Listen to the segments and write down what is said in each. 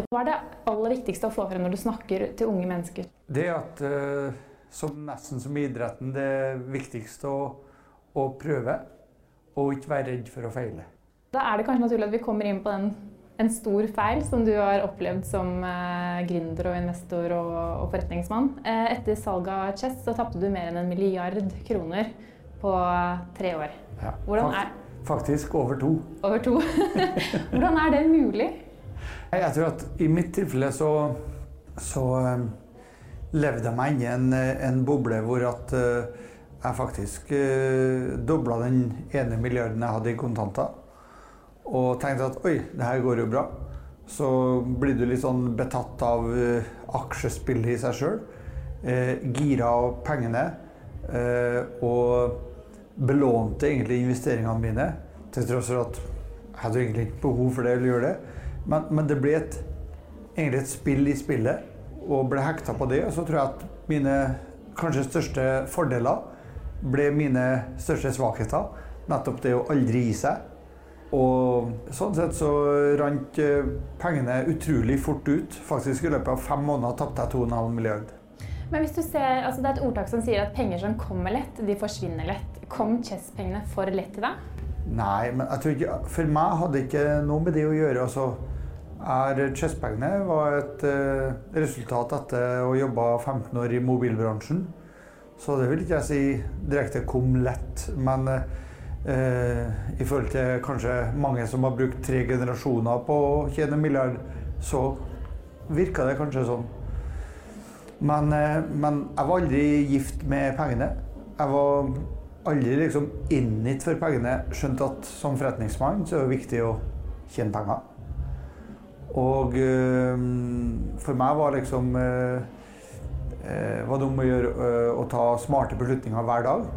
Vidar Hva er det aller viktigste å få frem når du snakker til unge mennesker? Det at eh, som nesten som idretten, det er viktigste å, å prøve. Og ikke være redd for å feile. Da er det kanskje naturlig at vi kommer inn på den, en stor feil som du har opplevd som eh, gründer og investor og, og forretningsmann. Eh, etter salget av Chess så tapte du mer enn en milliard kroner på tre år. Ja, Hvordan er Faktisk over to. Over to. Hvordan er det mulig? Jeg tror at i mitt tilfelle så, så eh, levde jeg meg inn i en, en boble hvor at eh, jeg faktisk uh, dobla den ene milliarden jeg hadde i kontanter. Og tenkte at oi, det her går jo bra. Så blir du litt sånn betatt av uh, aksjespillet i seg sjøl. Uh, gira av pengene. og belånte egentlig investeringene mine. Til tross for at jeg hadde egentlig ikke behov for det eller gjøre det. Men, men det ble et, egentlig et spill i spillet, og ble hekta på det. Og så tror jeg at mine kanskje største fordeler ble mine største svakheter. Nettopp det å aldri gi seg. Og sånn sett så rant pengene utrolig fort ut. Faktisk i løpet av fem måneder tapte jeg 2,5 milliard. Men hvis du ser, altså Det er et ordtak som sier at penger som kommer lett, de forsvinner lett. Kom Chess-pengene for lett til deg? Nei, men jeg tror ikke, for meg hadde det ikke noe med det å gjøre. altså er Chess-pengene var et uh, resultat etter å ha jobba 15 år i mobilbransjen. Så det vil ikke jeg si direkte kom lett. Men uh, i forhold til kanskje mange som har brukt tre generasjoner på å tjene milliard, så virka det kanskje sånn. Men, uh, men jeg var aldri gift med pengene. Jeg var aldri liksom inngitt for pengene. Skjønte at som forretningsmann så er det viktig å tjene penger. Og øh, for meg var liksom øh, var det om å gjøre øh, å ta smarte beslutninger hver dag.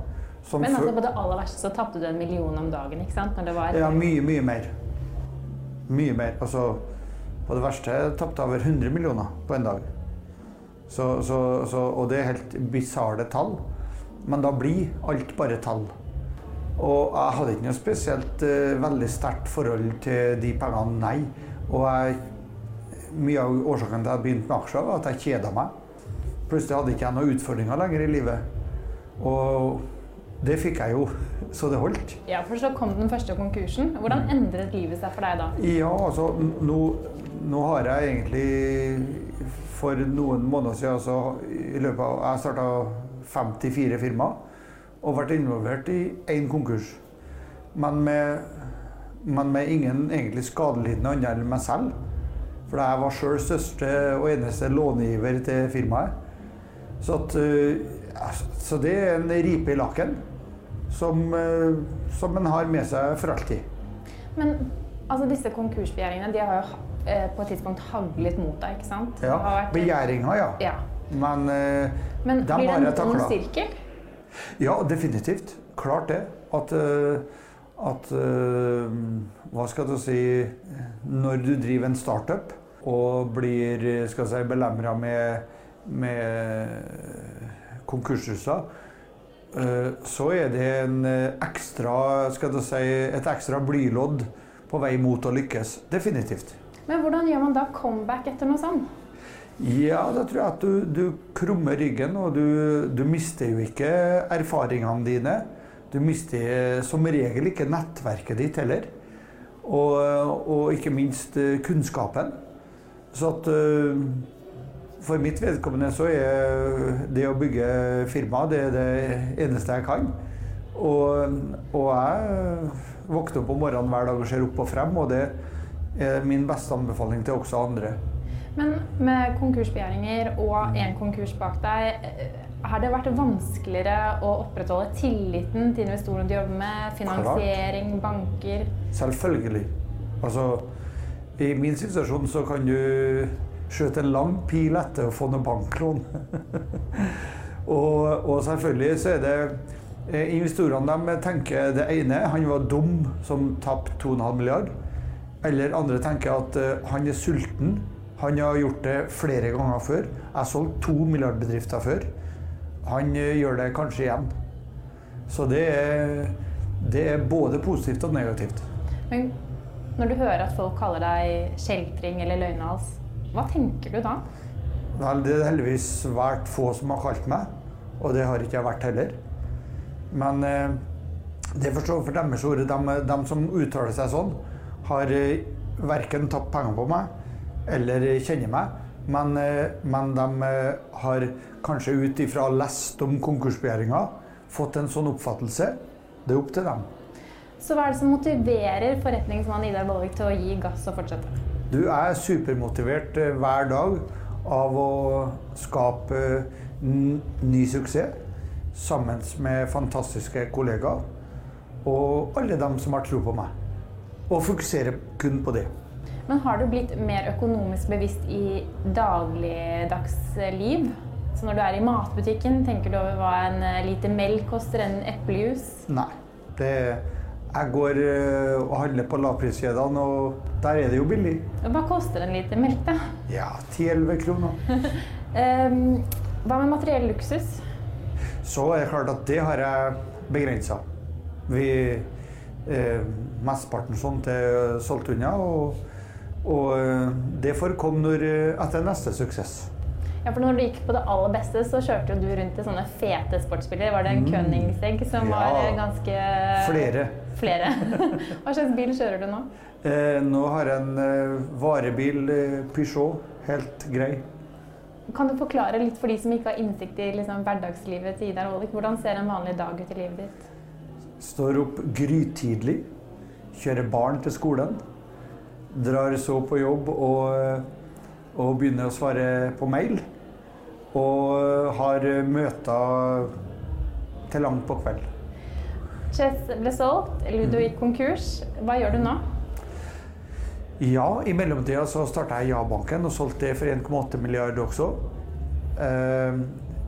Men altså på det aller verste så tapte du en million om dagen, ikke sant? Når det var ja, mye, mye mer. Mye mer. Altså, på det verste tapte jeg over 100 millioner på en dag. Så, så, så, og det er helt bisarre tall. Men da blir alt bare tall. Og jeg hadde ikke noe spesielt uh, veldig sterkt forhold til de pengene, nei. Og jeg, mye av årsaken til at jeg begynte med aksjer, var at jeg kjeda meg. Plutselig hadde jeg ikke noen utfordringer lenger i livet. Og det fikk jeg jo, så det holdt. Ja, For så kom den første konkursen. Hvordan endret livet seg for deg da? Ja, altså, nå, nå har jeg egentlig for noen måneder siden altså, i løpet av, Jeg starta 54 firmaer og vært involvert i én konkurs. Men med, men med ingen egentlig skadelidende andre enn meg selv. For jeg var sjøl største og eneste långiver til firmaet. Så, at, så det er en ripe i lakken som, som en har med seg for alltid. Men altså, disse konkursbegjæringene de har jo eh, på et tidspunkt haglet mot deg, ikke sant? Ja, vært... Begjæringa, ja. ja. Men, eh, Men blir det en ond sirkel? Ja, definitivt. Klart det. At, at Hva skal du si Når du driver en startup og blir skal si, belemra med, med konkurser, så er det en ekstra, skal du si, et ekstra blylodd på vei mot å lykkes. Definitivt. Men hvordan gjør man da comeback etter noe sånt? Ja, da tror jeg at du, du krummer ryggen, og du, du, mister jo ikke erfaringene dine. Du mister som regel ikke nettverket ditt heller. Og, og ikke minst kunnskapen. Så at for mitt vedkommende så er det å bygge firma det det eneste jeg kan. Og, og jeg våkner opp om morgenen hver dag og ser opp og frem, og det er min beste anbefaling til også andre. Men med konkursbegjæringer og én konkurs bak deg, eh, har det vært vanskeligere å opprettholde tilliten til investorene du jobber med? Finansiering, banker? Selvfølgelig. Altså, i min situasjon så kan du skjøte en lang pil etter å få noe banklån. og, og, selvfølgelig så er det eh, Investorene de tenker det ene Han var dum som tapte 2,5 milliard. Eller andre tenker at uh, han er sulten. Han har gjort det flere ganger før. Jeg har solgt to milliardbedrifter før. Han uh, gjør det kanskje igjen. Så det er, det er både positivt og negativt. Men når du hører at folk kaller deg kjeltring eller løgnhals, hva tenker du da? Vel, det er heldigvis svært få som har kalt meg, og det har ikke jeg vært heller. Men eh, det forstår for deres ord. De, de, som uttaler seg sånn, har eh, verken tatt penger på meg eller kjenner meg. Men, eh, men de eh, har kanskje ut ifra lest om konkursbegjæringa fått en sånn oppfattelse. Det er opp til dem. Så hva er det som motiverer forretningsmann Idar Vollvik til å gi gass og fortsette? Du er supermotivert eh, hver dag av å skape ny suksess sammen med fantastiske kollegaer og alle dem som har tro på meg. Og fokusere kun på det. Men har du blitt mer økonomisk bevisst i dagligdags liv? Så når du er i matbutikken, tenker du over hva en eh, liter melk koster, en eplejus? Nei. Det, jeg går eh, og handler på lavpriskjedene, og der er det jo billig. Hva koster en liter melk, da? Ja, 10-11 kroner. um, hva med materiell luksus? Så er det klart at det har jeg begrensa. Vi eh, Mesteparten sånt er solgt unna, og, og eh, det forekom når, etter neste suksess. Ja, for når du gikk på det aller beste, så kjørte du rundt i sånne fete sportsbiler. Var det en mm. Königsegg som ja, var ganske Flere. Flere. Hva slags bil kjører du nå? Eh, nå har jeg en eh, varebil, eh, Peugeot. Helt grei. Kan du forklare litt for de som ikke har innsikt i liksom, hverdagslivet til Idar Aalik? Hvordan ser en vanlig dag ut i livet ditt? Står opp grytidlig. Kjører barn til skolen. Drar så på jobb og, og begynner å svare på mail. Og har møter til langt på kveld. Chess ble solgt, Ludo gikk konkurs. Hva gjør du nå? Ja, i mellomtida så starta jeg Ja-banken og solgte det for 1,8 milliarder også. Eh,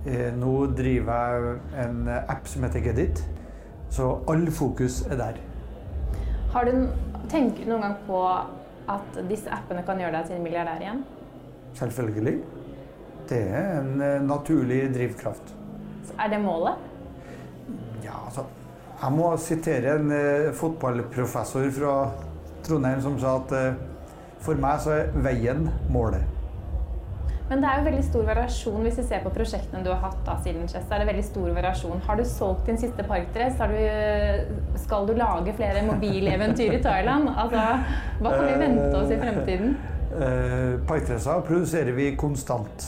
eh, nå driver jeg en app som heter Gedit, så all fokus er der. Har du, tenker du noen gang på at disse appene kan gjøre deg til en milliardær igjen? Selvfølgelig. Det er en eh, naturlig drivkraft. Så er det målet? Ja, altså Jeg må sitere en uh, fotballprofessor fra Trondheim som sa at uh, for meg så er veien målet. Men det er jo veldig stor variasjon hvis vi ser på prosjektene du har hatt da siden Chess. er det veldig stor variasjon. Har du solgt din siste parkdress? Du, skal du lage flere mobileventyr i Thailand? Altså, hva kan vi vente oss i fremtiden? Uh, uh, produserer vi konstant.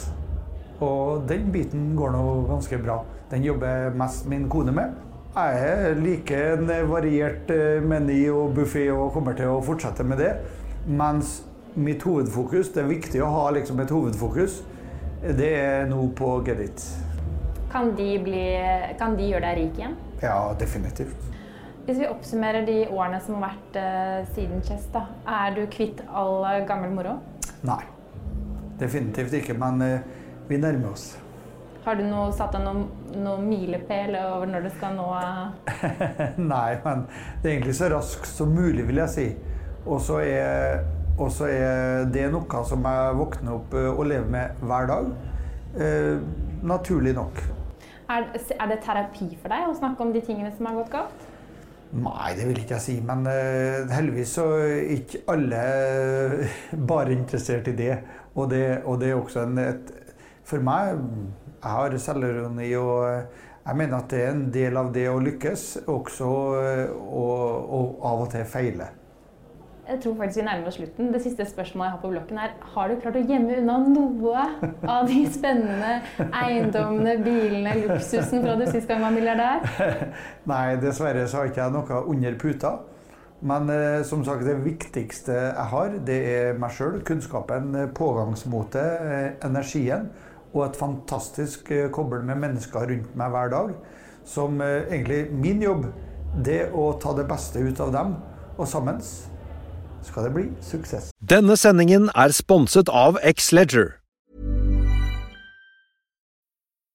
Og den biten går nå ganske bra. Den jobber mest min kone med. Jeg liker en variert eh, meny og buffé og kommer til å fortsette med det. Mens mitt hovedfokus, det er viktig å ha liksom et hovedfokus, det er nå på Gedit. Kan de, bli, kan de gjøre deg rik igjen? Ja, definitivt. Hvis vi oppsummerer de årene som har vært uh, siden Chess, da, er du kvitt all gammel moro? Nei, definitivt ikke. Men uh, vi nærmer oss. Har du noe, satt deg noen, noe milepæl over når du skal nå Nei, men det er egentlig så raskt som mulig, vil jeg si. Og så er, er, det noe som jeg våkner opp eh, og lever med hver dag. Eh, naturlig nok. Er, er, det terapi for deg å snakke om de tingene som har gått galt? Nei, det vil ikke jeg si. Men uh, heldigvis så er ikke alle bare interessert i det. Og det, og det er også en, et, For meg jeg har selvironi, og eh, jeg mener at det er en del av det å lykkes, også og, og av og til feile. Jeg tror faktisk vi nærmer oss slutten. Det siste spørsmålet jeg har på blokken er Har du klart å gjemme unna noe av de spennende eiendommene, bilene, luksusen fra du sist gang var milliardær? Nei, dessverre så har ikke jeg noe under puta. Men eh, som sagt, det viktigste jeg har, det er meg sjøl. Kunnskapen, pågangsmotet, eh, energien. Og et fantastisk eh, kobbel med mennesker rundt meg hver dag. Som eh, egentlig min jobb, det å ta det beste ut av dem. Og sammen skal det bli suksess. Denne sendingen er sponset av X-Leger.